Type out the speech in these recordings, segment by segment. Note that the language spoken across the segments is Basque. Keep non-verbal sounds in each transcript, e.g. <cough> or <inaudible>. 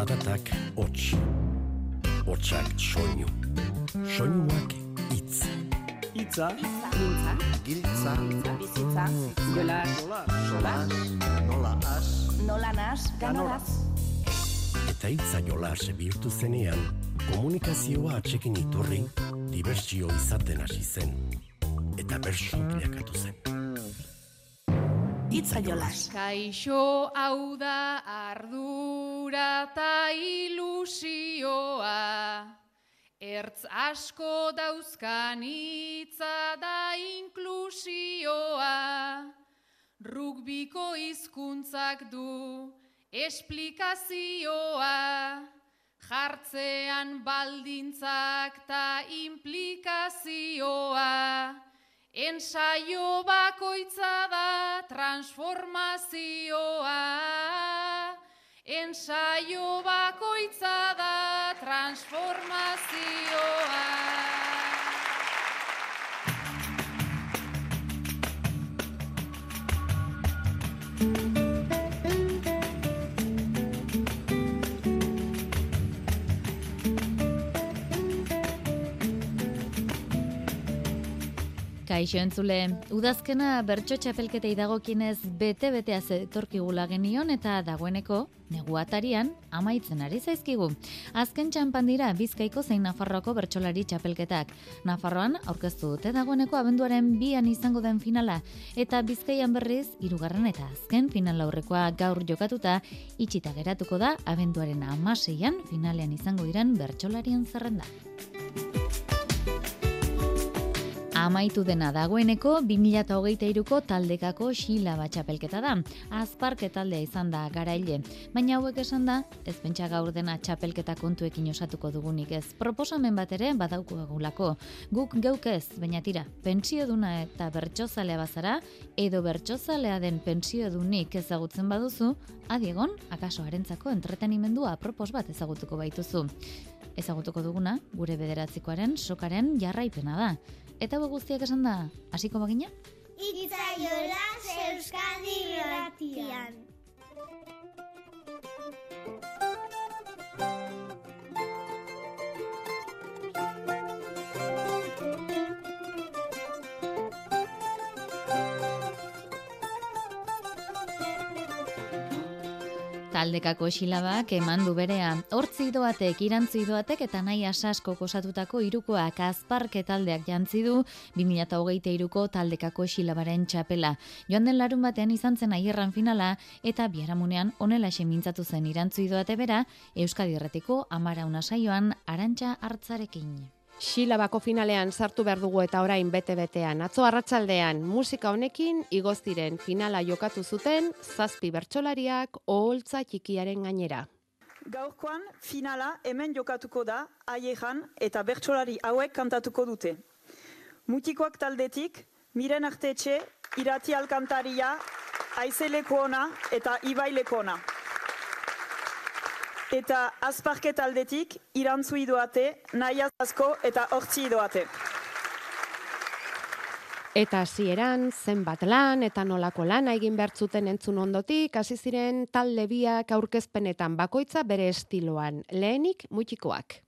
Zaratak hots. Hotsak soinu. Soinuak hitz. Itza, Giltza, Giltza, bizitza, jolas, sola, nola as, nola nas, ganoraz. Eta hitza jolas bihurtu zenean, komunikazioa atxekin iturri, dibertsio izaten hasi zen. Eta bersu bilakatu zen. Itza jolas. Kaixo hau da ardura ta ilusioa, Ertz asko dauzkan hitza da inklusioa, Rugbiko hizkuntzak du esplikazioa, Jartzean baldintzak ta implikazioa, Ensaio bakoitza da transformazioa. Ensaio bakoitza da transformazioa. Kaixo entzule, udazkena bertso txapelketei dagokinez bete-betea zetorkigula genion eta dagoeneko neguatarian amaitzen ari zaizkigu. Azken txampan dira Bizkaiko zein Nafarroako bertsolari txapelketak. Nafarroan aurkeztu dute dagoeneko abenduaren bian izango den finala eta Bizkaian berriz hirugarren eta azken final aurrekoa gaur jokatuta itxita geratuko da abenduaren amaseian finalean izango diren bertsolarien zerrenda. Amaitu dena dagoeneko 2023ko taldekako xila batxapelketa da. Azparke taldea izan da garaile, baina hauek esan da, ez pentsa gaur dena txapelketa kontuekin osatuko dugunik ez. Proposamen bat ere badauko egulako. Guk geuk ez, baina tira, pentsio duna eta bertsozalea bazara, edo bertsozalea den pentsio dunik ezagutzen baduzu, adiegon, akaso harentzako entretenimendua propos bat ezagutuko baituzu. Ezagutuko duguna, gure bederatzikoaren sokaren jarraipena da. Eta hau guztiak esan da, hasiko bagina? Itzaiola Euskadi Irratian. Taldekako xilabak eman du berea. Hortzi doatek, irantzi doatek eta nahi asasko kosatutako irukoak azparke taldeak jantzi du 2008ko taldekako xilabaren txapela. Joan den larun batean izan zen aierran finala eta biaramunean onela mintzatu zen irantzi doate bera Euskadi Erretiko amara saioan arantxa hartzarekin. Xilabako finalean sartu behar dugu eta orain bete-betean. Atzo arratsaldean musika honekin igoz diren finala jokatu zuten zazpi bertsolariak oholtza txikiaren gainera. gaurkoan finala hemen jokatuko da aieran eta bertsolari hauek kantatuko dute. Mutikoak taldetik, miren artetxe, irati alkantaria, aizeleko ona eta ibaileko ona. Eta azparke taldetik, irantzu idoate, nahi asko eta hortzi idoate. Eta hasieran zenbat lan eta nolako lana egin behar zuten entzun ondotik, hasi ziren talde biak aurkezpenetan bakoitza bere estiloan. Lehenik mutikoak.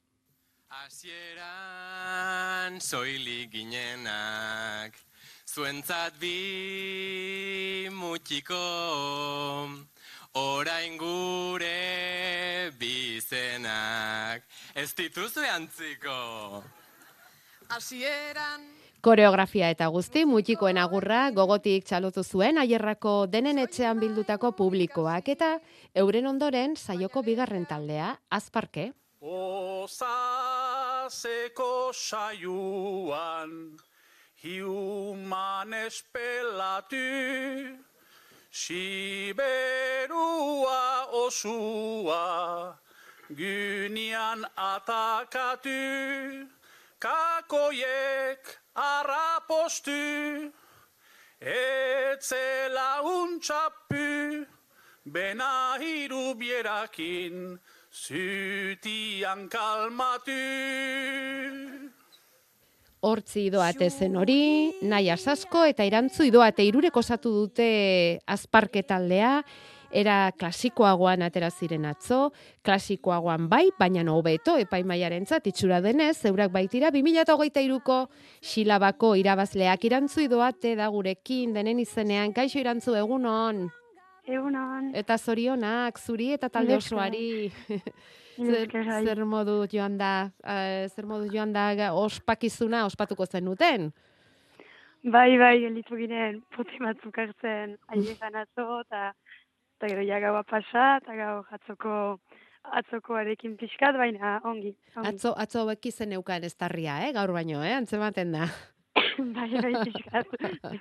Hasieran soilik ginenak, zuentzat bi mutiko, orain gure bizenak, ez dituzu antziko. Hasieran Koreografia eta guzti mutikoen agurra gogotik txalotu zuen aierrako denen etxean bildutako publikoak eta euren ondoren saioko bigarren taldea, azparke. Osaseko saioan hiuman espelatu Siberua osua gynian atakatu Kakoiek arrapostu Etzela untxapu Bena hiru bierakin Zutian kalmatu Hortzi idoate zen hori, nahi asasko eta irantzu idoate irurek osatu dute azparke taldea, era klasikoagoan atera ziren atzo, klasikoagoan bai, baina hobeto epaimaiarentzat itxura denez, zeurak baitira 2023ko Xilabako irabazleak irantzu idoate da gurekin denen izenean, kaixo irantzu egunon. Egunon. Eta zorionak, zuri eta talde osoari. Zer, bai. zer modu joan da, eh, zer modu joan da ospakizuna ospatuko zenuten? Bai, bai, gelitu ginen pote batzuk hartzen aiegan atzo, eta eta gero ja gaua pasa, eta gau atzoko atzokoarekin pixkat, baina ongi. ongi. Atzo, atzo hauek izen eukan ez tarria, eh? gaur baino, eh? antzematen da. Bai, bai, <laughs>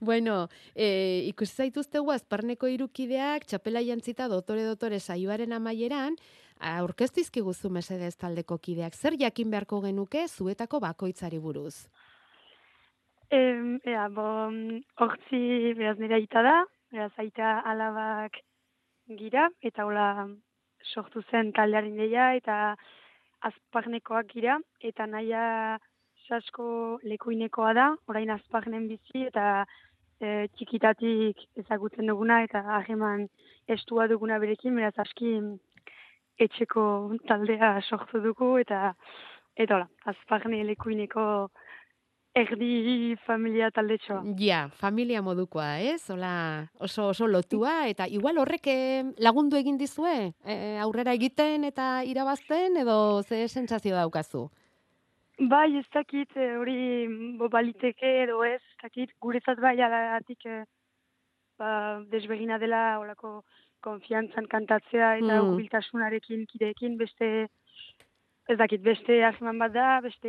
bueno, e, ikusi zaituztegu azparneko irukideak, txapela jantzita dotore dotore saioaren amaieran, aurkeztu izkiguzu mesedez taldeko kideak, zer jakin beharko genuke zuetako bakoitzari buruz? Em, ea, bo, hortzi beraz nire aita da, beraz aita alabak gira, eta hola sortu zen taldearen deia, eta azparnekoak gira, eta naia sasko lekuinekoa da, orain azparnen bizi, eta e, txikitatik ezagutzen duguna, eta harreman estua duguna berekin, beraz aski etxeko taldea sortu dugu, eta eta hola, azparne lekuineko erdi familia taldetxoa. Ja, familia modukoa, ez? Hola, oso oso lotua eta igual horrek eh, lagundu egin dizue e, aurrera egiten eta irabazten edo ze sentsazio daukazu? Bai, ez dakit eh, hori bo baliteke edo ez, ez dakit guretzat bai alagatik eh, ba, desbegina dela olako konfiantzan kantatzea eta Mm. hurbiltasunarekin kideekin beste ez dakit beste harreman bat da, beste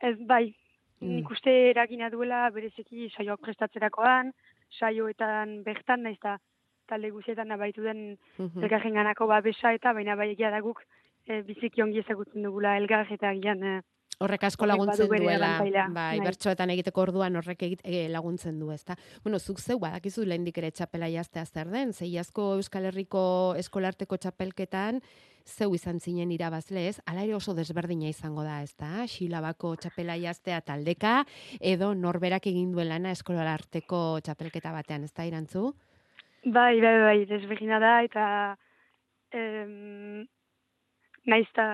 ez bai, Mm. nik uste eragina duela berezeki saioak prestatzerakoan, saioetan bertan, naiz eta talde guzietan abaitu den Mhm. elgarren ganako babesa eta baina bai egia da guk e, biziki ongi ezagutzen dugula elgar eta gian e, Horrek asko laguntzen duela, bai, bai. bertsoetan egiteko orduan horrek egit, e, laguntzen du, ezta? Bueno, zuk zeu badakizu lehendik ere txapela jaztea zer den, zeiazko Euskal Herriko eskolarteko txapelketan, zeu izan zinen irabazle ez, ala ere oso desberdina izango da, ezta? Xilabako txapela jaztea taldeka, edo norberak egin duen lana eskolarteko txapelketa batean, ezta irantzu? bai, bai, bai, desbegina da eta em, naiz eta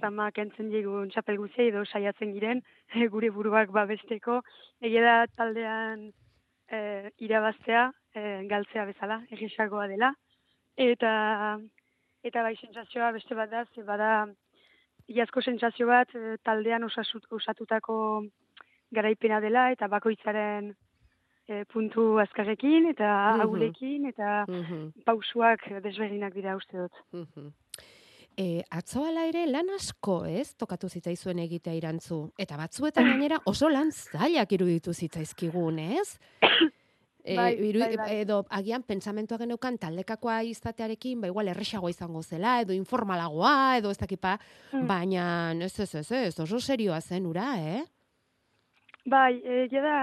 zama kentzen digun txapel guzia edo saiatzen giren <laughs> gure buruak babesteko egia da taldean e, irabaztea e, galtzea bezala, egisagoa dela eta eta bai sentsazioa beste bat da, ze bada iazko sentsazio bat e, taldean osasut, osatutako garaipena dela eta bakoitzaren e, puntu azkarrekin eta Mhm. agulekin eta Mhm. pausuak desberdinak dira uste dut. Mhm. E, atzo ala ere lan asko, ez, tokatu zitzaizuen egitea irantzu. Eta batzuetan gainera oso lan zailak iruditu zitzaizkigun, ez? E, Bai, iru- bai, bai. Edo agian pentsamentua geneukan taldekakoa izatearekin, ba igual erresagoa izango zela, edo informalagoa, edo ez dakipa, Mm. baina ez ez ez ez, oso serioa zen ura, eh? Bai, egia da,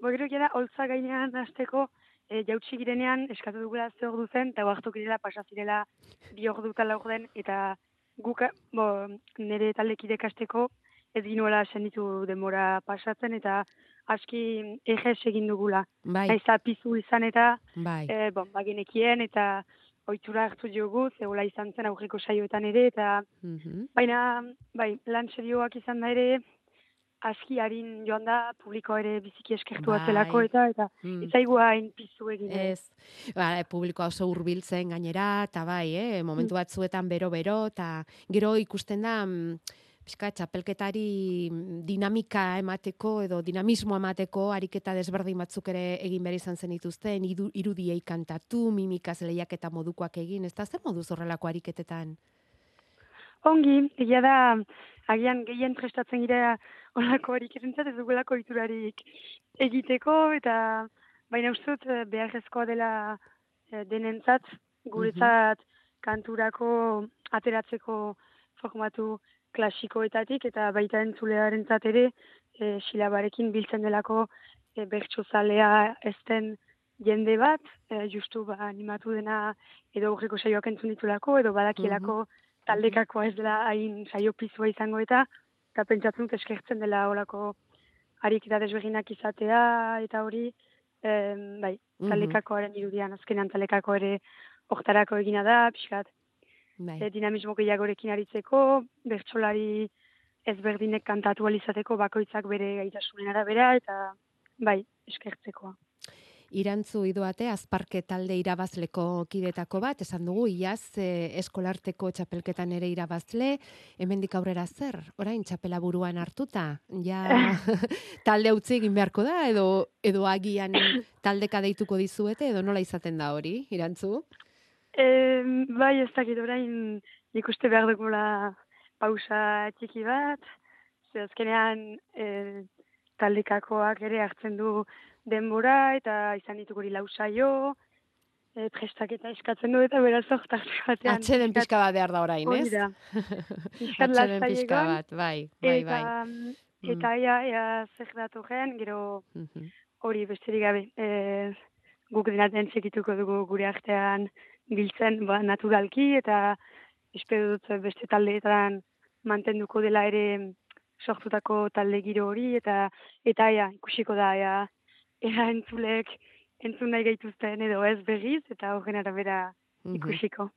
bo gero egia da, holtza gainean hasteko e, jautsi girenean eskatu dugula ze ordu zen, eta oartu girela pasa zirela bi ordu eta laur den, eta guk, bo, nire taldekidek hasteko ez ginuela senditu demora pasatzen, eta aski ejes egin dugula. Bai, Naiz eta pizu izan eta, bai. e, bon, bagenekien, eta ohitura hartu diogu, zegoela izan zen aurreko saioetan ere, eta Mhm. Baina, bai, lan serioak izan da ere, aski harin joan da, publikoa ere biziki eskertua Bai. zelako eta, eta Mm. ez zaigu hain pizu egin. ere. Ez, ba, publikoa oso hurbiltzen gainera, eta bai, eh, momentu batzuetan bero-bero, eta gero ikusten da, mm, pixka, txapelketari mm, dinamika emateko edo dinamismo emateko ariketa desberdin batzuk ere egin behar izan zen dituzten, irudiei kantatu, mimikaz lehiaketa modukoak egin, ez da zer moduz horrelako ariketetan? Ongi, egia da, agian gehien prestatzen gira olako harik erentzat ez dugulako iturarik egiteko, eta baina uste dut eh, beharrezkoa dela eh, denentzat, guretzat kanturako ateratzeko formatu klasikoetatik, eta baita entzulearentzat ere, e, silabarekin biltzen delako e, bertsozalea ezten jende bat, e, justu ba, animatu dena edo aurreko saioak entzun ditulako, edo badakielako taldekakoa ez dela hain saio pizua izango eta, eta pentsatzen dut eskertzen dela olako harik eta desberginak izatea, eta hori, em, bai, Mhm. talekakoaren irudian, azkenean talekako ere hortarako egina da, pixkat, Bai. e, dinamismo gehiagorekin aritzeko, bertsolari ezberdinek kantatu alizateko bakoitzak bere gaitasunen arabera, eta bai, eskertzekoa. Irantzu idoate azparke talde irabazleko kidetako bat, esan dugu, iaz e, eskolarteko txapelketan ere irabazle, hemendik aurrera zer, orain txapela buruan hartuta, ja <laughs> <laughs> talde utzi egin beharko da, edo, edo agian taldeka deituko dizuete, edo nola izaten da hori, irantzu? E, bai, ez dakit orain ikuste behar dugula pausa txiki bat, ze azkenean e, taldekakoak ere hartzen du denbora eta izan ditugu hori lau saio, e, prestaketa eskatzen du eta beraz hortarte <laughs> batean. Atxeden pixka bat behar da orain, Hori ez? da. <laughs> Atxeden pixka bat, bai, bai, bai. Eta, mm, eta ea, ea zer datu gen, gero Mhm. hori besterik gabe. E, guk denaten txekituko dugu gure artean biltzen ba, naturalki eta espero dut beste taldeetan mantenduko dela ere sortutako talde giro hori eta eta ea, ikusiko da ea, ea entzulek entzun nahi gaituzten edo ez berriz eta horren arabera Mhm. ikusiko.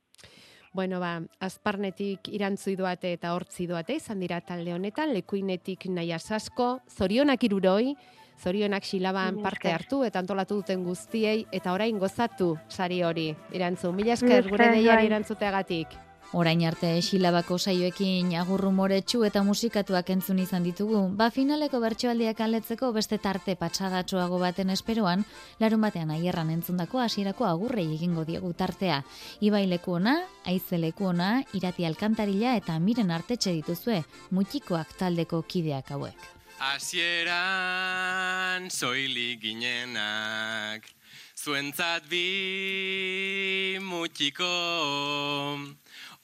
Bueno, ba, azparnetik irantzu doate eta hortzi doate izan dira talde honetan, lekuinetik nahi asasko, zorionak iruroi, zorionak xilaban Mila parte hartu eta antolatu duten guztiei, eta orain gozatu sari hori, irantzu. Mila esker gure esker, deiari bai. erantzuteagatik. Orain arte silabako saioekin agurru moretsu eta musikatuak entzun izan ditugu, ba finaleko bertsoaldiak aletzeko beste tarte patsadatsuago baten esperoan, larun batean aierran entzundako hasierako agurrei egingo diegu tartea. Ibai leku ona, aize leku ona, irati alkantarila eta miren artetxe dituzue, mutikoak taldeko kideak hauek. Hasieran soilik ginenak, zuentzat bi mutiko,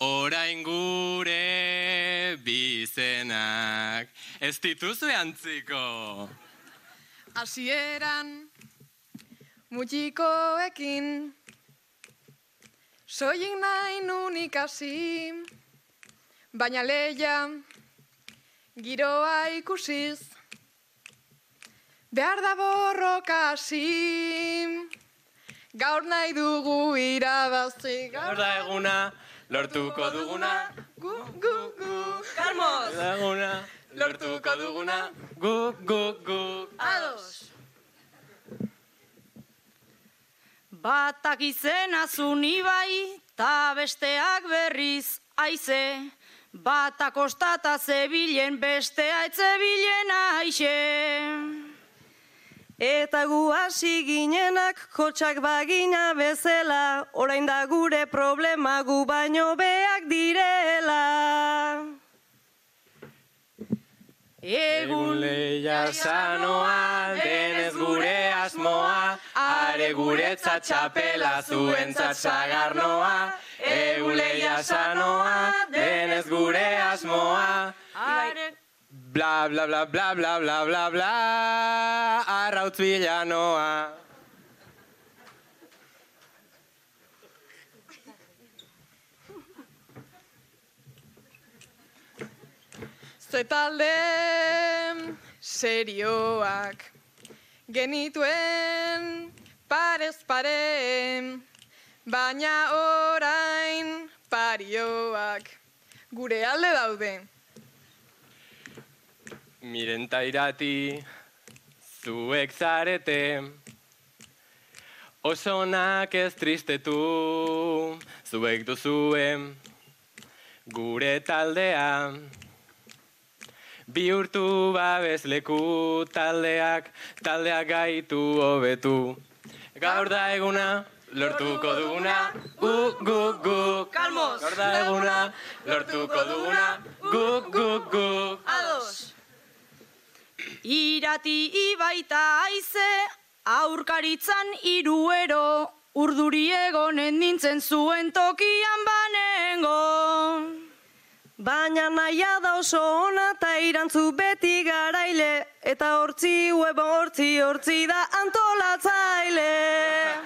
orain gure bizenak, ez dituzue antziko. Hasieran mutikoekin. Soilik nahi nun ikasi. Baina leia giroa ikusiz. Behar da borroka hasi Gaur nahi dugu irabazi. Gaur da eguna, lortuko duguna, Gu, gu, gu da eguna, lortuko duguna, gu, gu, gu. Ados! Batak izena zuni bai, ta besteak berriz aize. Batak ostata zebilen, bestea etzebilen aixe. Eta gu hasi ginenak kotxak bagina bezela, orain da gure problema gu baino beak direla. Egun leia sanoa, denez gure asmoa, are guretzat txapela zuentzat sagarnoa. Egun leia sanoa, denez gure asmoa, bla bla bla bla bla bla bla bla, arrautz bilanoa. Ze talde serioak genituen parez pare, baina orain parioak gure alde daude. Miren ta irati, zuek zarete, osonak ez tristetu, zuek duzuen, gure taldea. Bihurtu babesleku taldeak, taldeak gaitu hobetu. Gaur da eguna, lortuko duguna, gu, gu, gu. Kalmoz! Gaur da eguna, lortuko duguna, gu, gu, gu. Ados! Irati ibaita aize, aurkaritzan iruero, urduri egonen nintzen zuen tokian banengo. Baina naia da oso ona eta irantzu beti garaile, eta hortzi web hortzi hortzi da antolatzaile.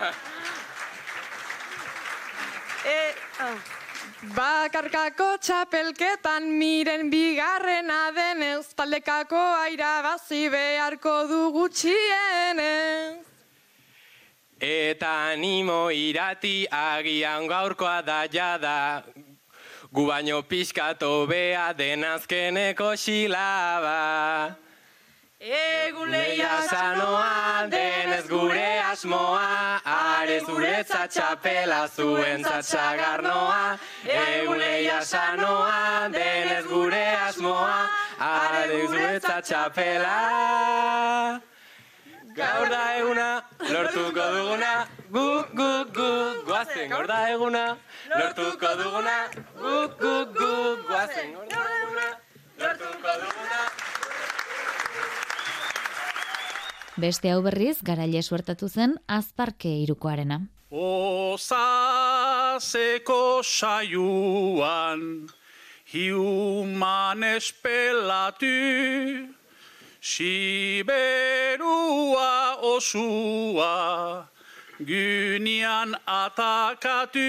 <laughs> e, ah. Bakarkako txapelketan miren bigarrena denez, taldekako irabazi beharko du gutxienez. Eta animo irati agian gaurkoa da jada Gu baino pixkato bea denazkeneko xilaba Egun Leia sanoa denez gure asmoa Are zuretzat txapela zuen zatxagarnoa Egun leia sanoa denez gure asmoa Are zuretzat txapela. Gaur da eguna, lortuko duguna, gu, gu, gu, guazen gaur da eguna, lortuko duguna, gu, gu, gu, guazen gaur da eguna, lortuko duguna. Beste hau berriz, garaile suertatu zen azparke irukoarena. Osaseko saioan hiuman espelatu Siberua osua gynian atakatu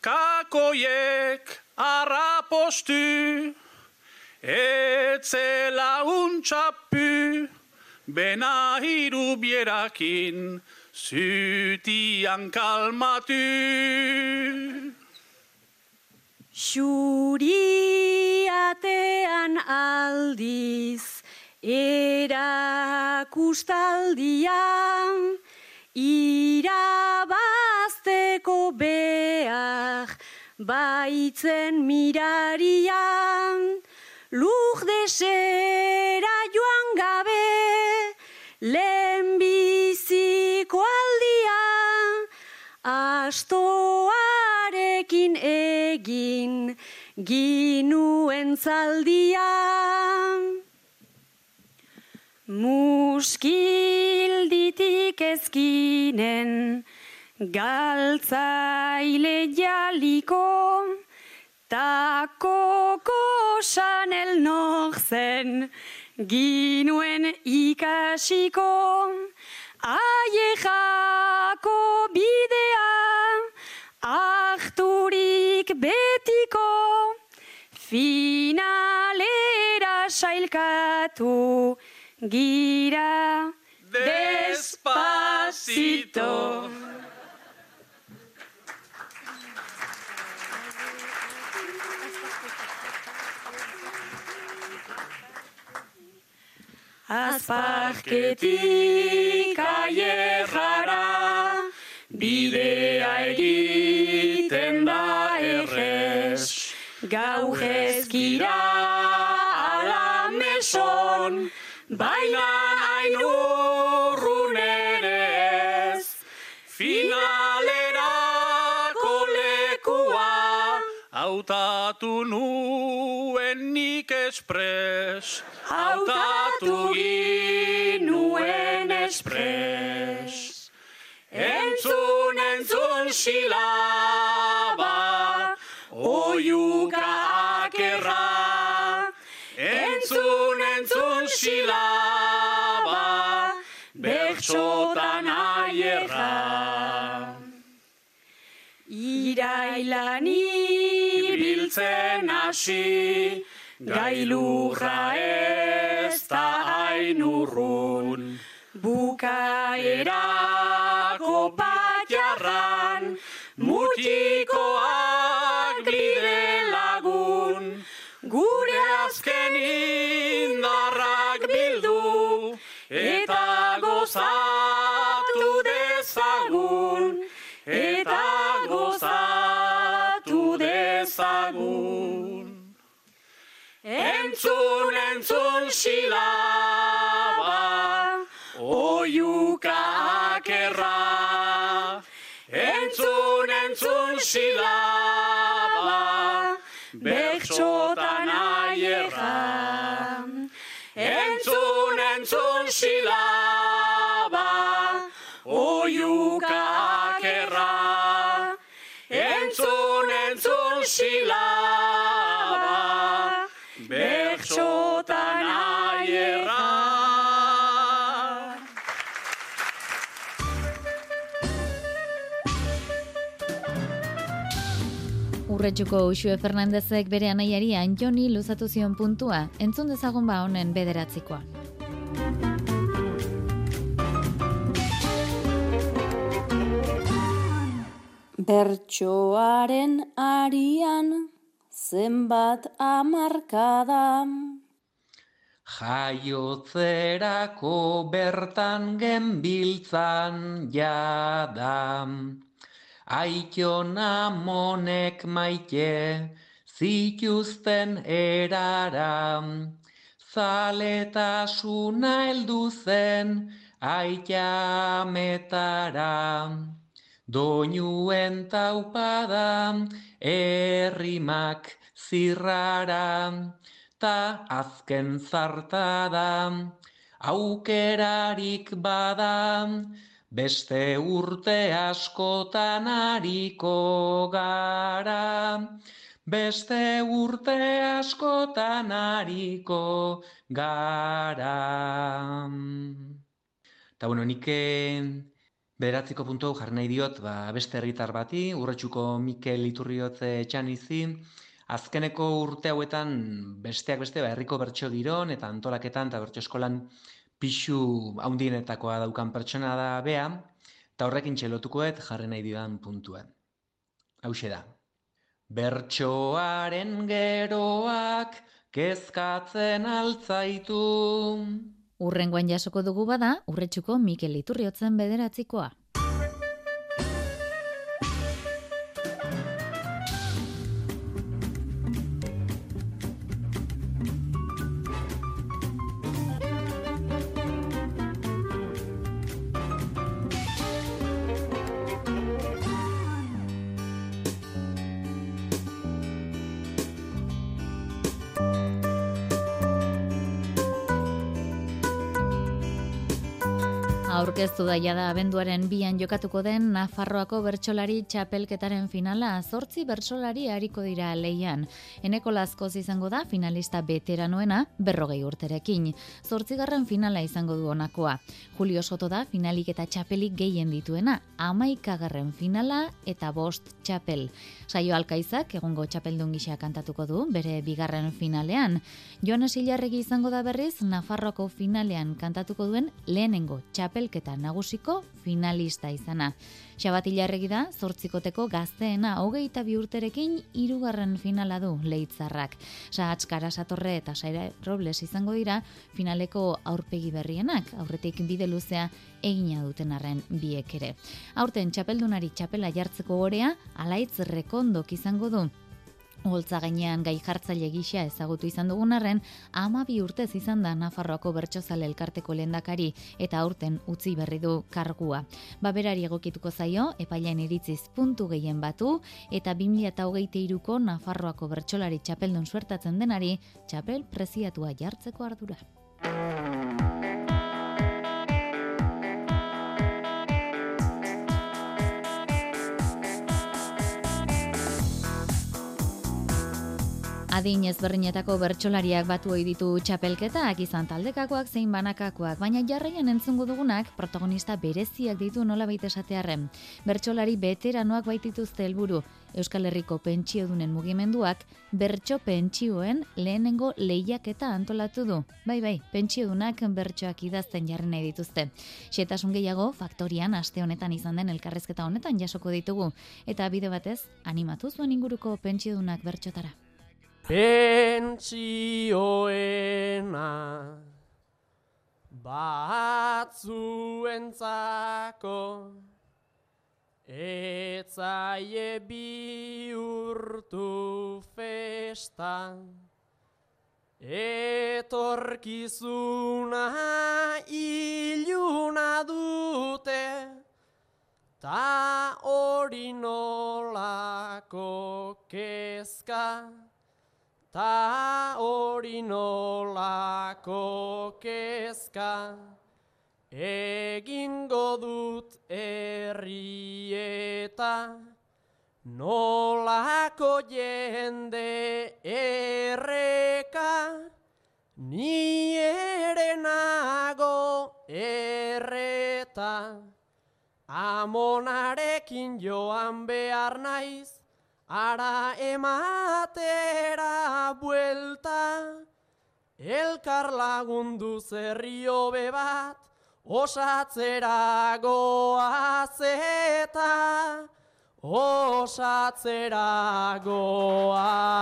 Kakoiek arrapostu Etzela untxapu Bena hiru bierakin Zutian kalmatu. Xuriatean aldiz erakustaldian irabazteko behar baitzen mirarian lur desera joan gabe lehenbiziko aldia astoarekin egin ginuen zaldia. Muskilditik ezkinen galtzaile jaliko takoko sanel norzen ginuen ikasiko aiejako bidea ahturik betiko finalera sailkatu gira Despacito. <laughs> Azparketik aierrara bidea egiten da errez. Gau jezkira ala meson baina ainurrun ere ez. Finalerako lekua hautatu nuen nik espres hautatu ginuen espres Entzun, entzun silaba oiuka akerra. Entzun, entzun silaba bertxotan aierra. Irailan ibiltzen hasi gailurra ez da ainurrun bukaerako patjarran mutikoak bide lagun. Gure azken indarrak bildu eta gozatu dezagun. Eta gozatu dezagun Entzun, entzun silaba, oiuka akerra. Entzun, entzun silaba, bertxotan aierra. Entzun, entzun silaba, Urretxuko Uxue Fernandezek bere anaiari Antoni luzatu zion puntua, entzun dezagun ba honen bederatzikoa. Bertsoaren arian zenbat amarkada. Jaiotzerako bertan genbiltzan jada. Aikiona monek maite zituzten erara. Zaletasuna heldu zen aitametara. Doinuen taupada errimak zirrara. Ta azken zartada aukerarik bada. Beste urte askotan hariko gara, beste urte askotan hariko gara. Eta bueno, nik bederatziko puntu jarri nahi diot, ba, beste herritar bati, urretxuko Mikel Iturriotze etxan izi, azkeneko urte hauetan besteak beste, ba, herriko bertso giron eta antolaketan eta bertso eskolan pixu haundienetakoa daukan pertsona da bea, eta horrekin txelotukoet jarri nahi didan puntuan. Hau da. Bertsoaren geroak kezkatzen altzaitu. Urrengoan jasoko dugu bada, urretxuko Mikel Iturriotzen bederatzikoa. Aurkeztu da jada abenduaren bian jokatuko den Nafarroako bertsolari txapelketaren finala zortzi bertsolari hariko dira leian. Eneko lazkoz izango da finalista veteranoena berrogei urterekin. Zortzigarren finala izango du honakoa. Julio Soto da finalik eta txapelik gehien dituena. Amaikagarren finala eta bost txapel. Saio Alkaizak egongo txapeldun gisa kantatuko du bere bigarren finalean. Joanes Ilarregi izango da berriz Nafarroako finalean kantatuko duen lehenengo txapelketa nagusiko finalista izana. Xabat Ilarregi da zortzikoteko gazteena hogeita bi urterekin hirugarren finala du leitzarrak. Sahatz Karasatorre eta Saira Robles izango dira finaleko aurpegi berrienak, aurretik bide luzea egina duten arren biek ere. Aurten txapeldunari txapela jartzeko gorea, alaitz rekondok izango du. Holtza gainean gai jartzaile gisa ezagutu izan dugun arren, ama bi urtez izan da Nafarroako bertsozale elkarteko lendakari eta aurten utzi berri du kargua. Baberari egokituko zaio, epailean iritziz puntu gehien batu, eta 2008ko Nafarroako bertsolari txapeldun suertatzen denari, txapel preziatua jartzeko ardura. Adin ezberdinetako bertsolariak batu ohi ditu txapelketak izan taldekakoak zein banakakoak, baina jarraian entzungo dugunak protagonista bereziak ditu nola baita esatearren. Bertsolari veteranoak baitituzte helburu Euskal Herriko pentsiodunen mugimenduak bertso pentsioen lehenengo lehiaketa antolatu du. Bai, bai, pentsiodunak bertsoak idazten jarri nahi dituzte. Xetasun gehiago, faktorian aste honetan izan den elkarrezketa honetan jasoko ditugu. Eta bide batez, animatu zuen inguruko pentsiodunak bertxotara pentsioena batzuentzako etzaie bihurtu festa etorkizuna iluna dute ta hori nolako kezka ta hori nolako kezka egingo dut errieta nolako jende erreka. Ni ere nago erreta amonarekin joan behar naiz Ara ematera buelta, elkar lagundu zerrio bebat, osatzera goazeta, osatzera goazeta.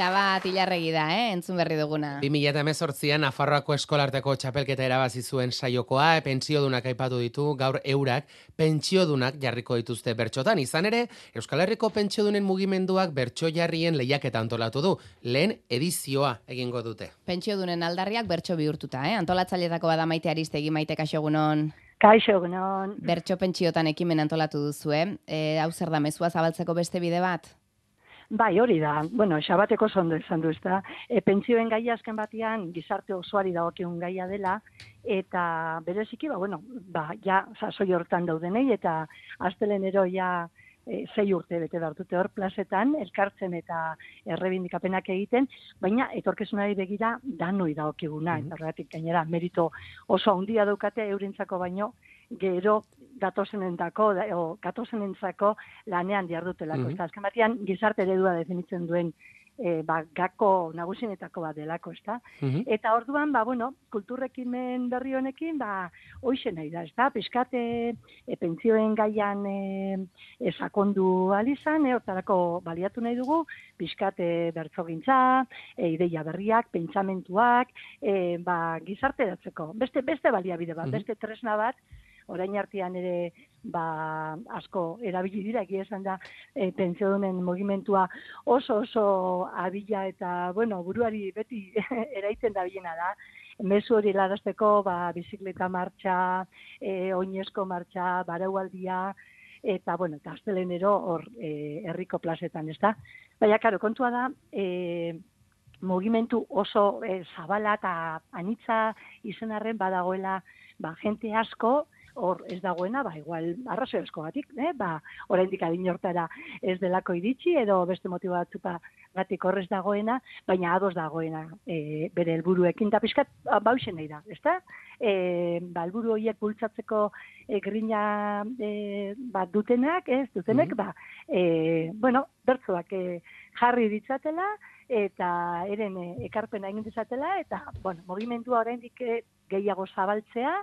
Xabat hilarregi da, eh? entzun berri duguna. 2018an Nafarroako eskolarteko txapelketa erabazi zuen saiokoa, e, pentsiodunak aipatu ditu, gaur eurak pentsiodunak jarriko dituzte bertxotan. Izan ere, Euskal Herriko pentsiodunen mugimenduak bertso jarrien lehiaketa antolatu du. Lehen edizioa egingo dute. Pentsiodunen aldarriak bertso bihurtuta, eh? antolatzailetako bada maite aristegi maite kaixogunon. Kaixo, egunon. Bertso pentsiotan ekimen antolatu duzu, eh? E, hau zer da, mezua zabaltzeko beste bide bat? Bai, hori da. Bueno, xabateko zondo esan du, ezta. E, pentsioen gaia azken batean gizarte osoari dagokiun gaia dela eta bereziki ba bueno, ba ja sasoi hortan daudenei eta astelenero ja e, sei urte bete hartute hor plazetan elkartzen eta errebindikapenak egiten, baina etorkizunari begira danoi dagokiguna mm -hmm. eta gainera merito oso handia daukate eurentzako baino gero datozenentako o gatozenentzako lanean diardutelako. Mm -hmm. Azken batean gizarte eredua definitzen duen e, ba, gako nagusinetako bat delako, ezta? Mm Eta orduan, ba, bueno, kulturrekimen berri honekin, ba, hoxe nahi da, ezta? Piskate, e, pentsioen gaian e, e, sakondu alizan, e, hortarako baliatu nahi dugu, piskate bertzogintza, e, ideia berriak, pentsamentuak, e, ba, gizarte datzeko. Beste, beste baliabide bat, beste tresna bat, orain artean ere ba, asko erabili dira egia esan da e, pentsiodunen mugimentua oso oso abila eta bueno buruari beti <laughs> eraiten da bilena da. Mezu hori larazteko ba bizikleta martxa e, oinezko martxa baraualdia eta bueno eta astelenero hor e, herriko plazetan ez da baina karo kontua da e, mugimentu oso e, zabala eta anitza izenarren badagoela ba, gente asko, hor ez dagoena, ba, igual, arrazio esko batik, eh? ba, oraindik adin hortara ez delako iritsi, edo beste motibo batzuta gatik horrez dagoena, baina ados dagoena e, bere helburuekin da pizkat bausen nahi da, ezta? E, ba, helburu horiek bultzatzeko e, grina e, bat dutenak, ez dutenek, mm ba, e, bueno, bertzoak e, jarri ditzatela, eta eren e, ekarpena egin dizatela, eta, bueno, mogimendua oraindik e, gehiago zabaltzea,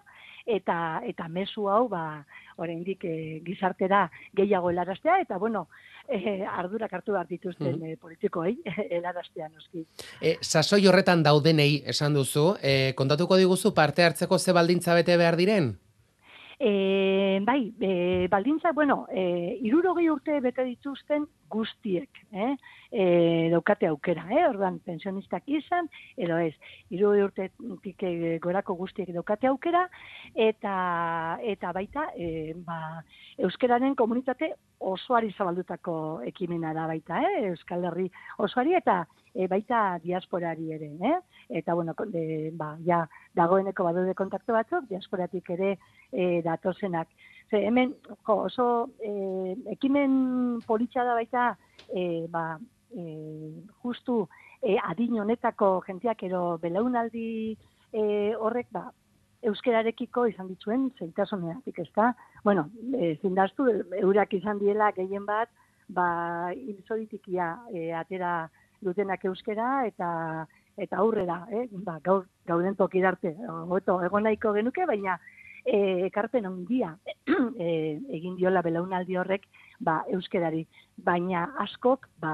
eta eta mezu hau ba oraindik e, gizartera gehiago helaraztea eta bueno e, ardurak hartu behar dituzten mm -hmm. politikoei <laughs> helaraztea noski. E, sasoi horretan daudenei esan duzu, e, kontatuko diguzu parte hartzeko ze baldintza bete behar diren? E, bai, e, baldintza, bueno, e, irurogei urte bete dituzten guztiek, eh? E, daukate aukera, eh? Ordan pensionistak izan, edo ez, irurogei urte tike gorako guztiek daukate aukera, eta eta baita, e, ba, euskararen komunitate osoari zabaldutako ekimena da baita, eh? Euskal Herri osoari, eta e, baita diasporari ere, eh? Eta, bueno, de, ba, ja, dagoeneko badude kontaktu batzuk, diasporatik ere e, datozenak. Ze, hemen, jo, oso, e, ekimen politxa da baita, e, ba, e, justu, e, adin honetako jentiak ero belaunaldi e, horrek, ba, euskerarekiko izan dituen zeitasuneatik, ez da? Bueno, e, zindaztu, eurak izan diela gehien bat, ba, ilzoritikia e, atera dutenak euskera eta eta aurrera, eh? ba, gaur, gauden toki darte, goto, egon nahiko genuke, baina e, ekarpen handia <clears throat> e, egin diola belaunaldi horrek ba, euskerari, baina askok ba,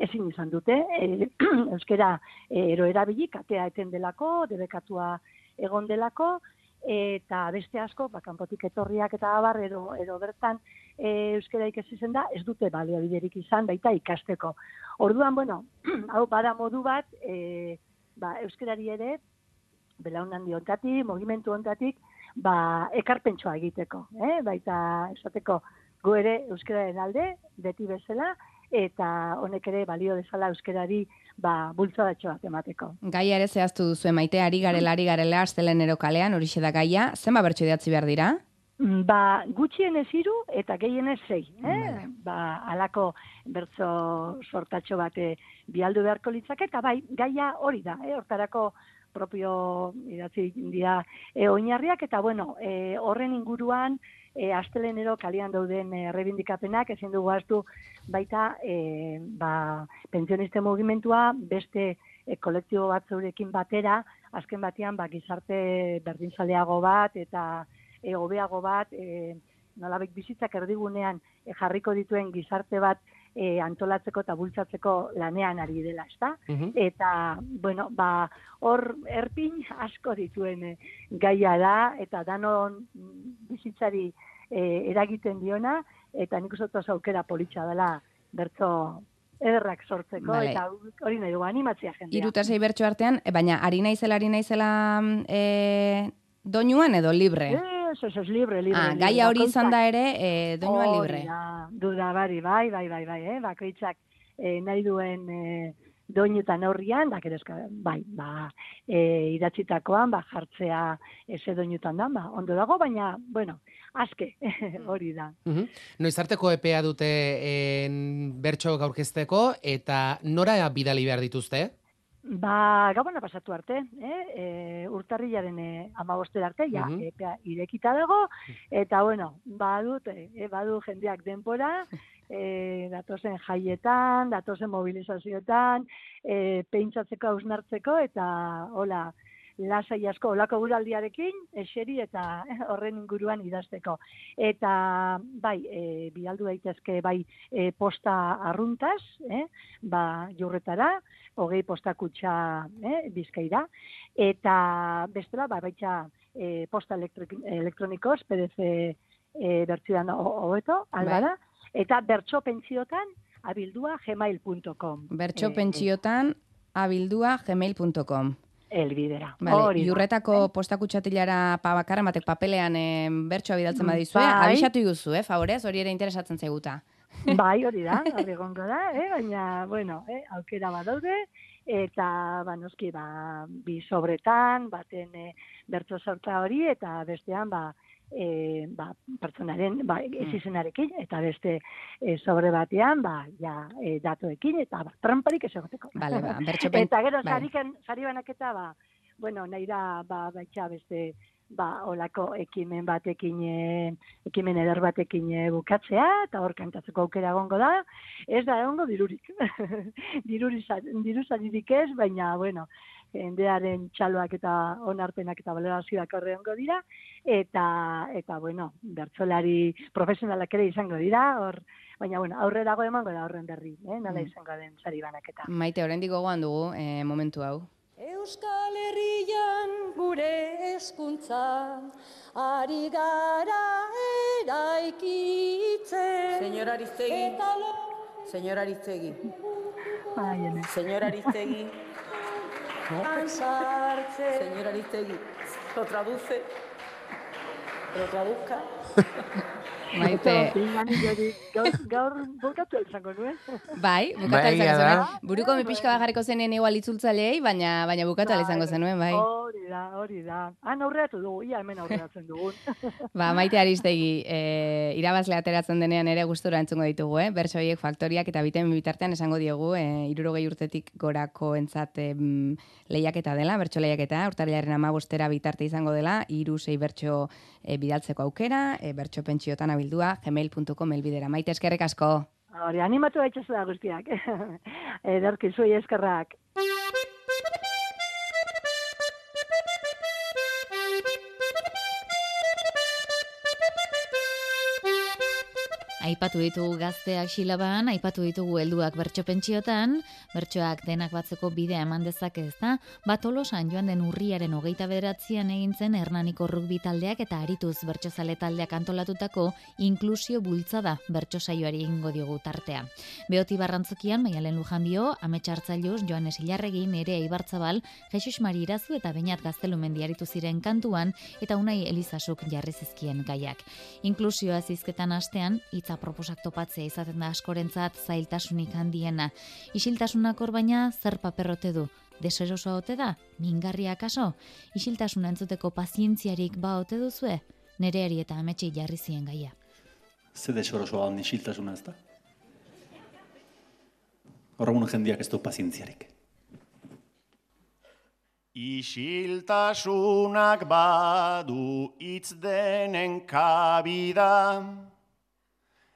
ezin izan dute, e, <clears throat> euskera e, ero erabili, katea eten delako, debekatua egon delako, eta beste asko, ba, kanpotik etorriak eta abar, edo, edo bertan e, euskara ikasi zen da, ez dute baliabiderik izan, baita ikasteko. Orduan, bueno, <clears throat> hau bada modu bat, e, ba, euskarari ere, belaunan diontatik, mogimentu ontatik, ba, ekarpentsua egiteko, eh? baita esateko gu ere euskararen alde, beti bezala, eta honek ere balio dezala euskerari ba, bultzadatxo bat emateko. Gaia ere zehaztu duzu emaite, ari garela, ari garela, astelenero kalean, hori da gaia, zenba bertso idatzi behar dira? Mm, ba, gutxien ez iru eta gehien ez zei. Eh? Ba, alako bertzo sortatxo bate bialdu beharko litzake, eta bai, gaia hori da, eh? hortarako propio idatzi dira e, oinarriak, eta bueno, e, horren inguruan, e, astelenero kalian dauden e, errebindikapenak, ezin dugu hartu baita e, ba, pensioniste mugimentua beste e, kolektibo bat batera, azken batean ba, gizarte berdinzaleago bat eta hobeago bat, e, nolabek bizitzak erdigunean e, jarriko dituen gizarte bat e, antolatzeko eta bultzatzeko lanean ari dela, ezta? Mhm. Eta, bueno, ba, hor erpin asko dituen e, gaia da, eta danon mm, bizitzari e, eragiten diona, eta nik uste aukera politxa dela bertso ederrak sortzeko, Vale. eta hori nahi dugu, animatzea jendea. Hiru eta sei bertso artean, e, baina ari naizela, ari naizela e, doinuan edo libre? Eso, eso es libre, libre. Ah, gaia hori izan da ere, e, doinuan Hori libre. da, duda bari, bai, bai, bai, bai, eh? bakoitzak eh, nahi duen eh, doinutan horrian, da, kerezka, bai, ba, eh, idatzitakoan, ba, jartzea eze doinutan da, ba, ondo dago, baina, bueno, aske, <laughs> hori da. Mhm. Noizarteko epea dute en, bertso gaurkezteko eta nora bidali behar dituzte? Ba, gabona pasatu arte, eh? E, urtarrilaren e, amabostera arte, ja, Mhm. epea irekita dago, eta bueno, badut, e, badu jendeak denpora, <laughs> e, datozen jaietan, datozen mobilizazioetan, e, peintzatzeko hausnartzeko, eta hola, lasai asko, olako guraldiarekin, eseri eta <laughs> horren inguruan idazteko. Eta, bai, e, bidaldu daitezke, bai, e, posta arruntaz, eh? ba, jurretara, hogei postakutxa eh, bizkaira, eta bestela, ba, baitxa e, posta elektrik- elektronikoz, PDF e, bertsioan ho- hobeto, albara, eta bertso pentsiotan abildua gmail.com. Bertso Eh, pentsiotan abildua gmail.com. Elbidera. Vale, Hori jurretako postakutxatilara pa bakarren batek papelean eh, bertsoa bidaltzen Mm, badizue, bai. abisatu iguzu, eh, favorez, hori ere interesatzen zaiguta. <laughs> Bai, <laughs> hori da, hori egongo da, eh? baina, bueno, eh, aukera badaude, eta, ba, noski, ba, bi sobretan, baten e, bertso sorta hori, eta bestean, ba, e, ba, pertsonaren, ba, ez izenarekin, eta beste e, sobre batean, ba, ja, e, datuekin, eta ba, tramparik ez egoteko. Vale, ba, <laughs> bertso pen- eta gero, bai. sariken, sari banaketa, ba, bueno, nahi da, ba, baitxa beste, ba, olako ekimen batekin, e, ekimen eder batekin e, bukatzea, eta hor kantatzeko aukera egongo da, ez da egongo dirurik. <laughs> Diruri sa- diru saririk ez, baina, bueno, jendearen txaloak eta onarpenak eta valorazioak horre dira, eta, eta bueno, bertsolari profesionalak ere izango dira, hor, baina, bueno, aurrerago emango da horren berri, eh? nola Mm. izango den sari banaketa. Maite, oraindik gogoan dugu eh, momentu hau. Euskal Herrian gure eskuntza ari gara eraikitzen. Señora Aristegui. Lo... Señora Aristegui. Sartzen. Señora Aristegui. ¿Lo traduce? ¿Lo traduzca? <laughs> Maite. gaur, gaur bukatu izango nuen. Bai, bukatu Bai, izango da. zenuen. Buruko mi pixka bat jarriko zenien igual itzultzaileei, baina baina bukatu ahal izango zenuen, bai. Hori da, hori da. Han aurreatu dugu, ia hemen aurreatzen dugun. <laughs> Ba, Maite Aristegi, e, irabazle ateratzen denean ere gustura entzungo ditugu, eh? Berso horiek faktoriak eta biten bitartean esango diogu, e, irurogei urtetik gorako entzat em, lehiaketa dela, bertso lehiaketa, urtarriaren amabostera bitarte izango dela, iru sei bertso e, bidaltzeko aukera, e, bertso pentsiotan abildua, gmail.com elbidera. Maite eskerrek asko. Hori, animatu da guztiak. <laughs> Ederki, zuei eskerrak. Aipatu ditugu gazteak silaban, aipatu ditugu helduak bertso pentsiotan, bertsoak denak batzeko bidea eman dezake ez da, bat olosan joan den urriaren hogeita bederatzean egin zen Hernaniko rugbi taldeak eta arituz bertsozale taldeak antolatutako inklusio bultzada bertso saioari egingo diogu tartea. Beoti barrantzokian, maialen lujan bio, ametxartzailuz, Joanes Ilarregi, Nerea Ibartzabal, Jesus Mari Irazu eta Beñat Gaztelumendi aritu ziren kantuan eta unai Elizasuk jarri zizkien gaiak. Inklusioa zizketan astean, hitza proposak topatzea izaten da askorentzat zailtasunik handiena. Isiltasunak hor baina zer paperrote du? Deserosoa ote da? Mingarria kaso? Isiltasuna entzuteko pazientziarik ba ote duzue? Nereari eta ametsi jarri zien gaia. Ze desorosoa handi xiltasuna ez da? Horregun jendiak ez du pazientziarik. Isiltasunak badu hitz denen kabida,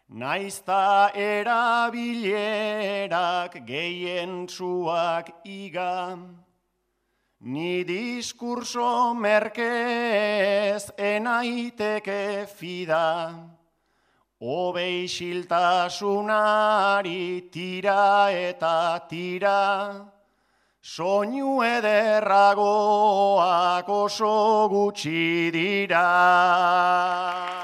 naizta erabilerak gehien txuak iga, Ni diskurso merkez enaiteke fida, Obe isiltasunari tira eta tira, Soinu ederragoak oso gutxi dira.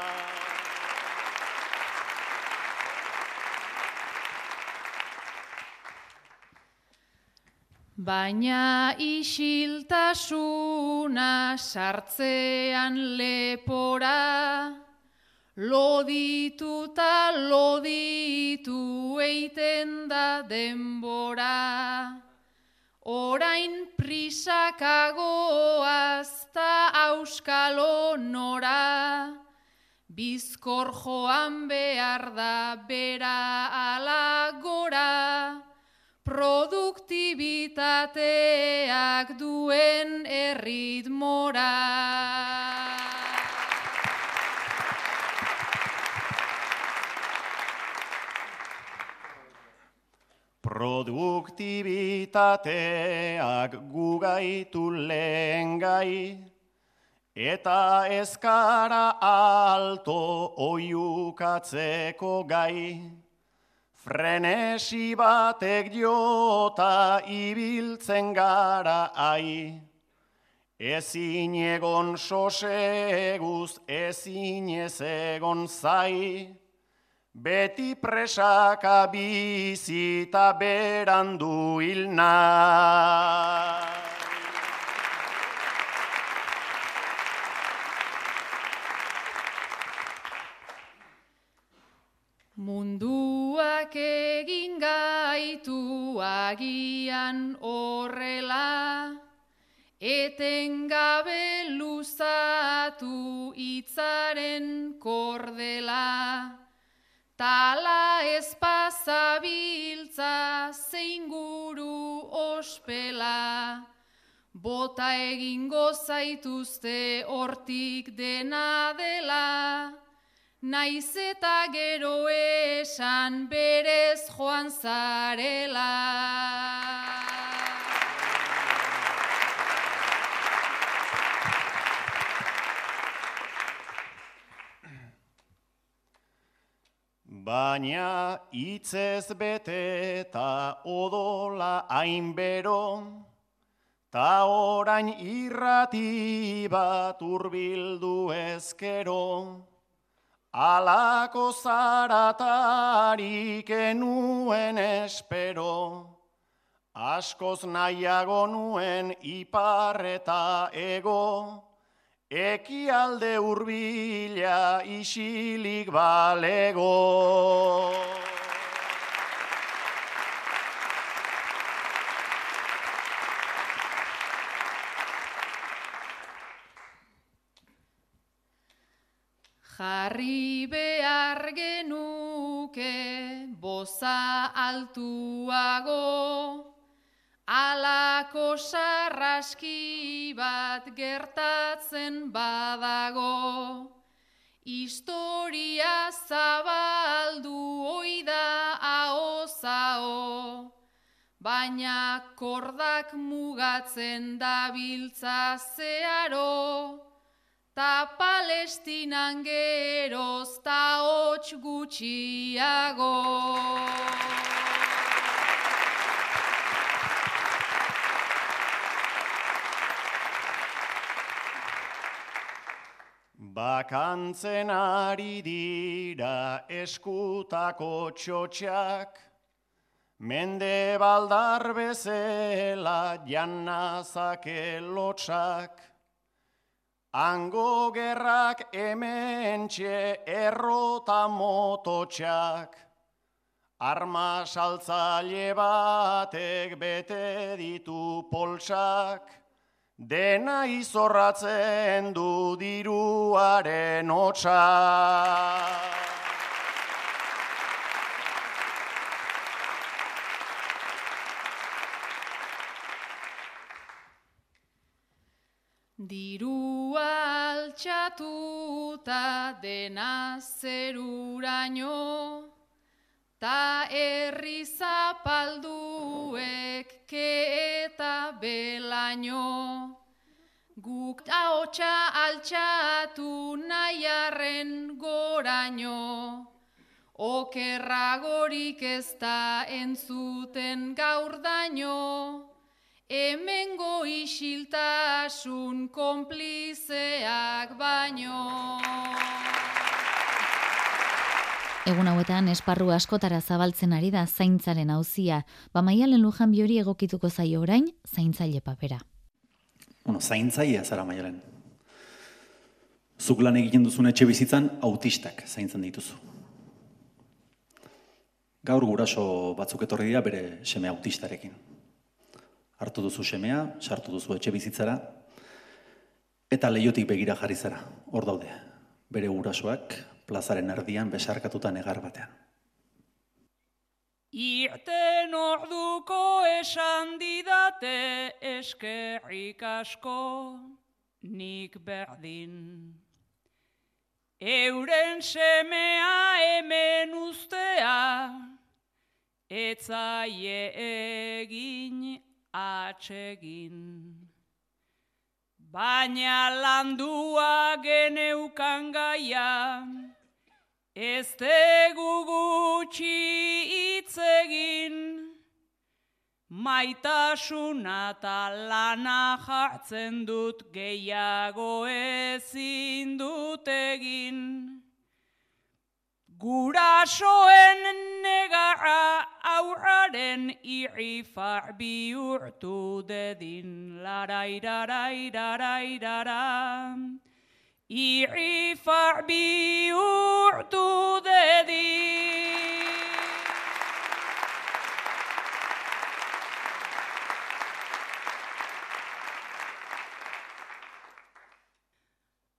Baina isiltasuna sartzean lepora, lodituta loditu eiten da denbora. Orain prisakagoaz ta auskalo nora, bizkor joan behar da bera alagora, produktibitateak duen erritmora. Produktibitateak gugaitu lehen gai, eta ezkara alto oiukatzeko gai. Frenesi batek jota ibiltzen gara ai, ezin egon soseguz, ezin ez egon zai, Beti presaka bizita berandu hilna. Munduak egin gaitu agian horrela, etengabe luzatu itzaren kordela. Tala espazabiltza zein guru ospela, bota egingo zaituzte hortik dena dela, naiz eta gero esan berez joan zarela. Baina hitzez bete eta odola hainbero, ta orain irrati bat urbildu ezkero, alako zaratarik enuen espero, askoz nahiago nuen ipar eta ego, Ekialde hurbila isilik balego. Jarri behar genuke boza altuago, Alako sarraski bat gertatzen badago, Historia zabaldu oida ahozao, Baina kordak mugatzen dabiltza zearo, Ta palestinan geroz ta hots gutxiago. Bakantzen ari dira eskutako txotxak, mende baldar bezela jannazake lotxak, Ango gerrak hemen errota mototxak, Arma saltzaile batek bete ditu poltsak, Dena izorratzen du diruaren hotza. Dirua altxatuta dena zeruraino, ta herri zapalduek ke eta belaino. Guk ahotsa altxatu nahiarren goraino. Okerragorik ez da entzuten gaur daño. Hemengo isiltasun konplizeak baino. Egun hauetan esparru askotara zabaltzen ari da zaintzaren auzia. Ba maialen lujan biori egokituko zaio orain zaintzaile papera. Bueno, zaintzaia zara maialen. Zuk lan egiten duzun etxe bizitzan autistak zaintzen dituzu. Gaur guraso batzuk etorri dira bere seme autistarekin. Hartu duzu semea, sartu duzu etxe bizitzara, eta leiotik begira jarri zara, hor daude. Bere gurasoak plazaren erdian besarkatuta negar batean. Irten orduko esan didate eskerrik asko nik berdin. Euren semea hemen ustea, etzaie egin atsegin. Baina landua geneukan gaia, ez tegu gutxi hitz egin. Maitasuna eta lana jartzen dut gehiago ezin dut egin. Gurasoen negara aurraren irrifar bihurtu dedin larairarairarairara. Irrifar bihurtu dedin.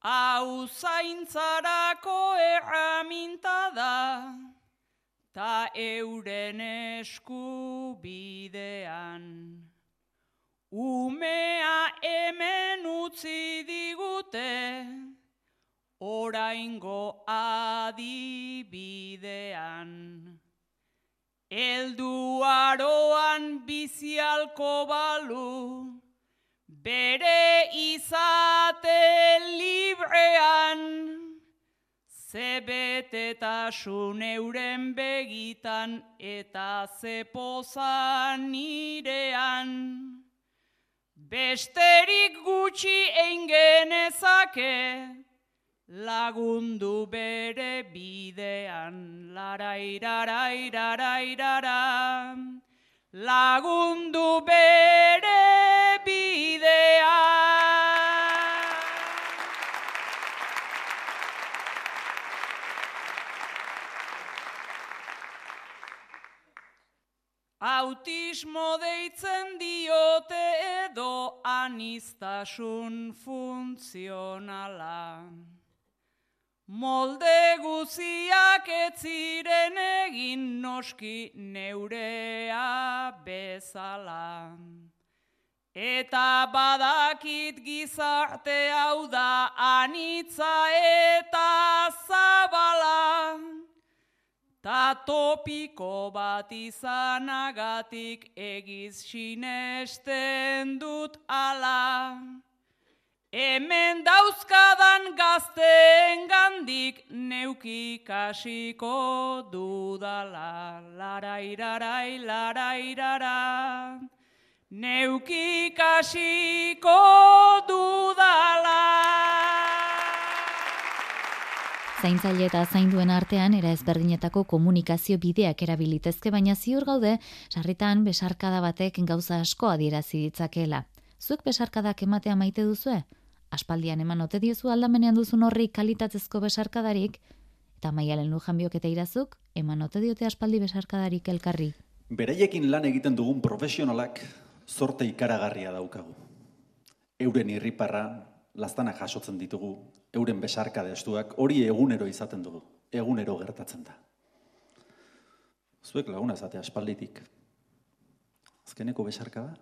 Hau zaintzarako erraminta da, ta euren eskubidean. Umea hemen utzi digute, oraingo adibidean. Eldu aroan bizialko balu, bere izate librean, zebetetasun euren begitan eta zepozan nirean. Besterik gutxi eingenezake, lagundu bere bidean, larairarairarairara, lagundu bere Autismo deitzen diote edo anistasun funtzionala. Molde guziak ez ziren egin noski neurea bezala. Eta badakit gizarte hau da anitza eta zabala. Ta topiko bat izanagatik egiz sinesten dut ala. Hemen dauzkadan gazteen gandik neuki kasiko dudala. Larairarai, larairara, neuki kasiko dudala. Zaintzaile eta zainduen artean era ezberdinetako komunikazio bideak erabilitezke baina ziur gaude sarritan besarkada batek gauza asko adierazi ditzakeela. Zuek besarkadak ematea maite duzue? Aspaldian eman ote diozu aldamenean duzun horri kalitatezko besarkadarik eta maialen lujan eta irazuk eman ote diote aspaldi besarkadarik elkarri. Beraiekin lan egiten dugun profesionalak zorte ikaragarria daukagu. Euren irriparra, lastanak jasotzen ditugu, euren besarka destuak, hori egunero izaten dugu, egunero gertatzen da. Zuek laguna zate aspalditik. Azkeneko besarka da?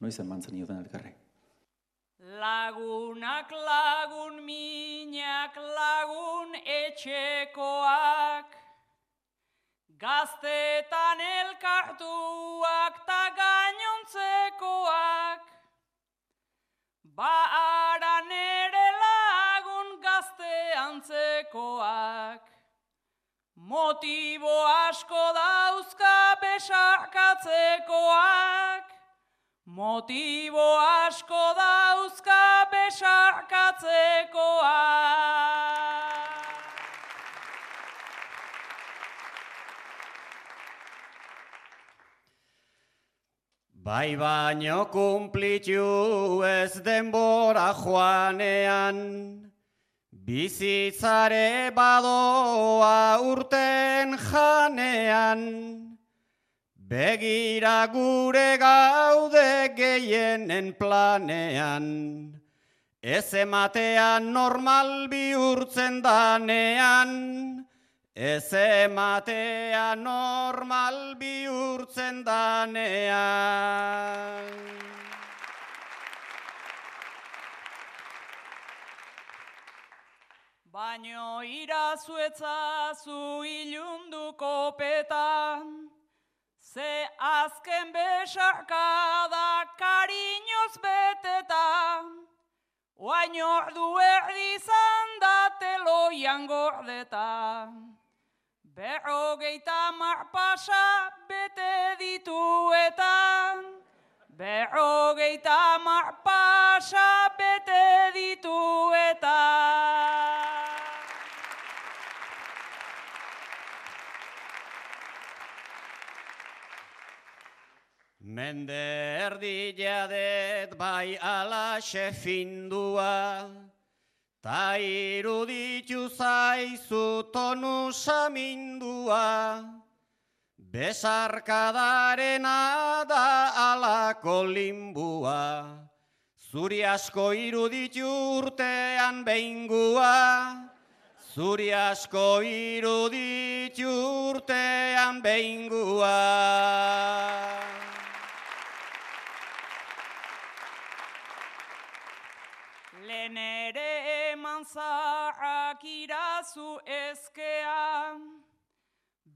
Noiz emantzen nioten elkarri. Lagunak lagun minak lagun etxekoak Gaztetan elkartu helduak ta gainontzekoak. Ba ara nere lagun gazte antzekoak. Motibo asko dauzka besarkatzekoak. Motibo asko dauzka besarkatzekoak. Bai baino kumplitu ez denbora joanean, bizitzare badoa urten janean, begira gure gaude gehienen planean, ez ematean normal bihurtzen danean, Ez ematea normal bihurtzen danean. Baino irazuetzazu ilunduko petan, ze azken besarkada kariñoz betetan, oain ordu erdi zandateloian gordetan. Berrogeita mar pasa bete dituetan, berrogeita mar pasa bete dituetan. Mende erdi jadet bai ala findua, ta iruditu zaizu tonu samindua, besarkadarena da alako limbua, zuri asko iruditu urtean behingua, zuri asko iruditu urtean behingua. Lehen ere eman zaharrak irazu ezkean,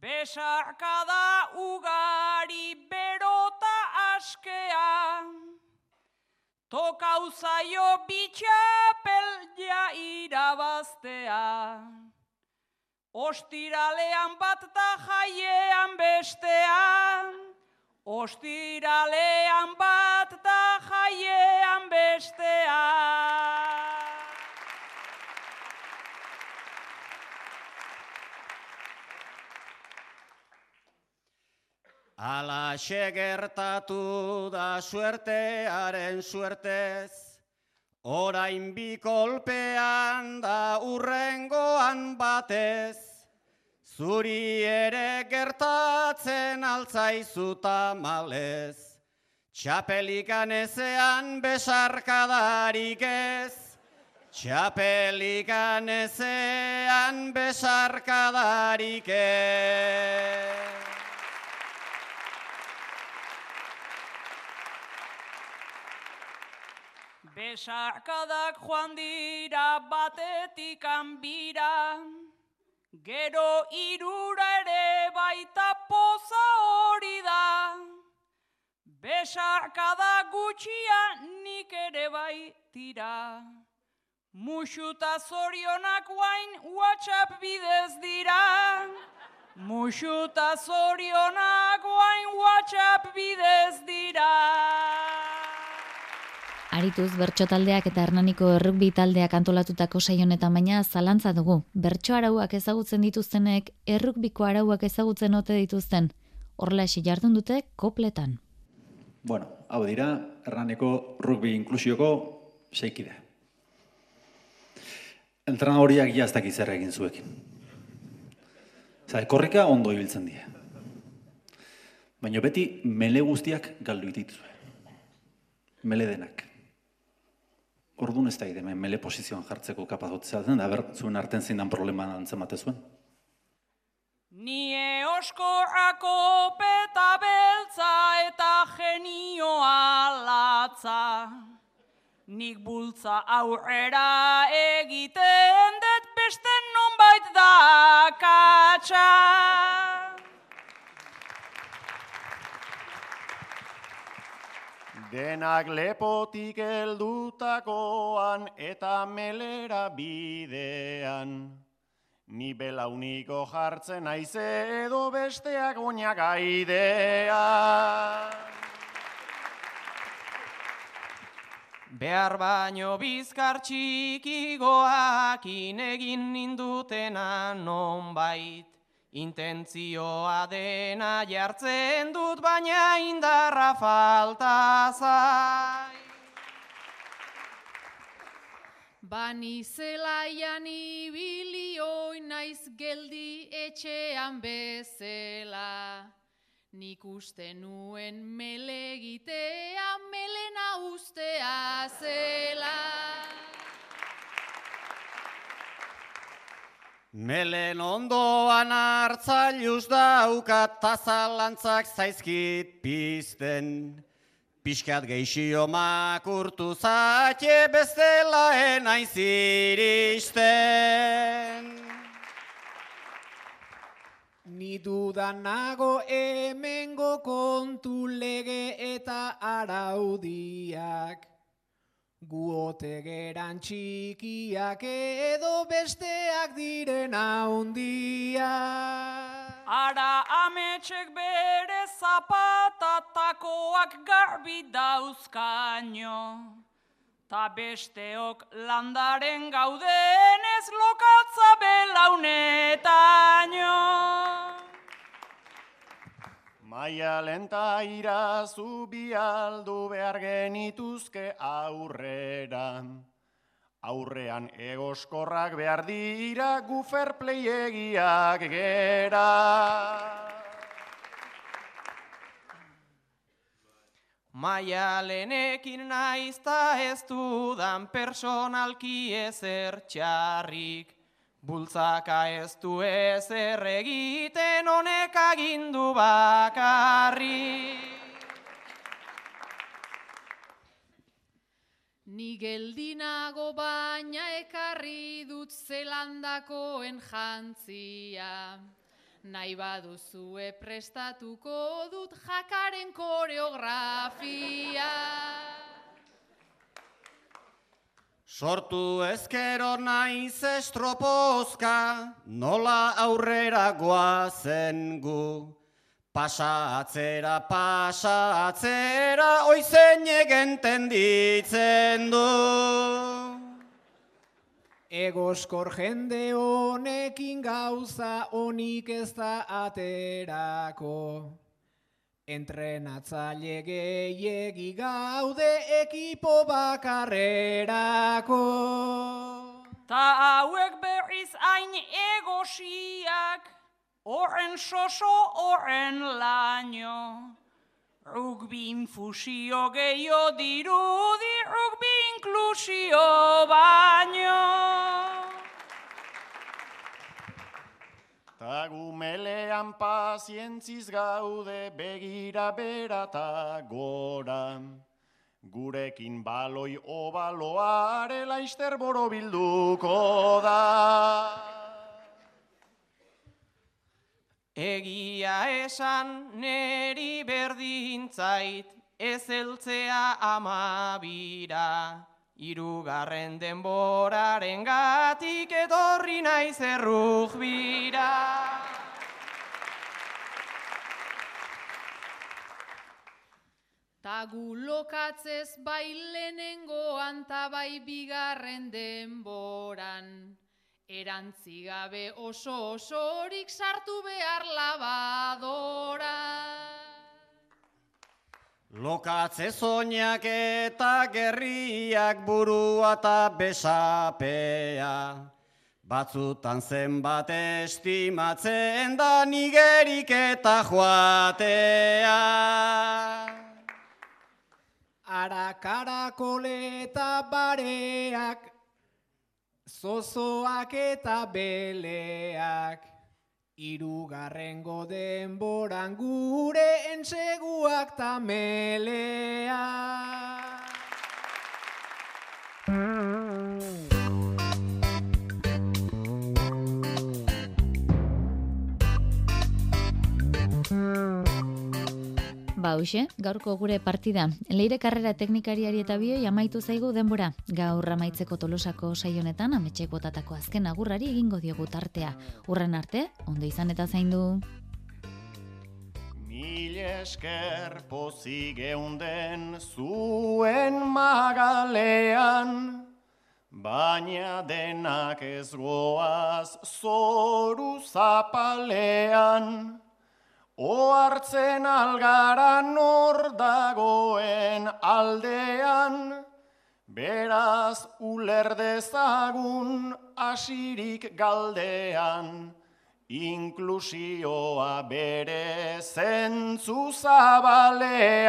besarkada ugari berota askean, tokau zaio bitxapel ja irabaztea. Ostiralean bat da jaiean bestean, Ostiralean bat da jaiean bestean. Ala gertatu da suertearen suertez, orain bi kolpean da urrengoan batez, zuri ere gertatzen altzaizu tamalez, txapelikan ezean besarkadarik ez, txapelikan ezean besarkadarik ez. Besarkadak joan dira batetik anbira, gero irura ere baita poza hori da. Besarkada gutxia nik ere bai tira. Muxuta zorionak guain WhatsApp bidez dira. Muxuta zorionak guain WhatsApp bidez dira. Arituz bertso taldeak eta Hernaniko errugbi taldeak antolatutako saio honetan baina zalantza dugu. Bertso arauak ezagutzen dituztenek errugbiko arauak ezagutzen ote dituzten. Horrela esi jardun dute kopletan. Bueno, hau dira, Hernaniko rugby inklusioko seikide. Entrenadoriak ja ez dakiz zer egin zuekin. Zer, korrika ondo ibiltzen die. Baina beti mele guztiak galdu dituzue. Mele denak. Orduan ez da hemen mele posizioan jartzeko kapazotzea den, da ber, zuen arten zein problema antzemate zuen. Nie oskorrako peta beltza eta genioa latza. Nik bultza aurrera egiten dut beste nonbait da katxa. Denak lepotik heldutakoan eta melera bidean. Ni belauniko jartzen aize edo besteak oinak aidean. Behar baino bizkar txikigoak inegin nindutena nonbait. Intentzioa dena jartzen dut baina indarra falta zai. Bani zelaian ibilioi naiz geldi etxean bezela. Nik uste nuen melegitea melena ustea zela. Melen ondoan hartzailuz daukat tazalantzak zaizkit pizten. Piskat geixio makurtu zatxe bestela enaiz iristen. Ni dudan hemengo kontu lege eta araudiak. Guote geran txikiak edo besteak diren handiak. Ara ametxek bere zapatatakoak garbi dauzkaino. Ta besteok landaren gaudenez lokatza belaunetaino. Maia lenta irazu bialdu behar genituzke aurrera. Aurrean egoskorrak behar dira gufer playegiak gera. Maia lenekin naizta ez dudan personalki ezer txarrik. Bultzaka ez du ezer egiten honek agindu bakarrik. Ni geldinago baina ekarri dut zelandakoen jantzia. Nahi baduzue prestatuko dut jakaren koreografia. Sortu ezkero naiz estropozka, nola aurrera goazen gu. Pasa atzera, pasa atzera, oizen egenten ditzen du. Egoskor jende honekin gauza honik ez da aterako. Entrenatzaile gehiegi gaude ekipo bakarrerako. Ta hauek berriz hain egosiak, horren soso, horren laino. Rugbi infusio gehiago dirudi, rugbi inklusio baino. Ta gumelean pazientziz gaude begira berata gora. Gurekin baloi obaloare laister boro bilduko da. Egia esan neri berdintzait ez eltzea amabira. Irugarren denboraren gatik etorri naiz errujbira. Ta gu lokatzez bai lehenengoan ta bai bigarren denboran. Erantzi gabe oso osorik sartu behar labadora. Lokatze zoinak eta gerriak burua eta besapea. Batzutan zenbat estimatzen da nigerik eta joatea. Ara karakole eta bareak, zozoak eta beleak. Irugarrengo denboran gure entseguak ta Ba, hoxe, gaurko gure partida. Leire karrera teknikariari eta bioi amaitu zaigu denbora. Gaur amaitzeko tolosako saionetan ametxek botatako azken agurrari egingo diogu tartea. Urren arte, ondo izan eta zaindu. Mil esker pozik geunden zuen magalean, baina denak ez goaz zoru zapalean. Oartzen algara nor dagoen aldean, beraz uler dezagun asirik galdean, inklusioa bere zentzu zabalean.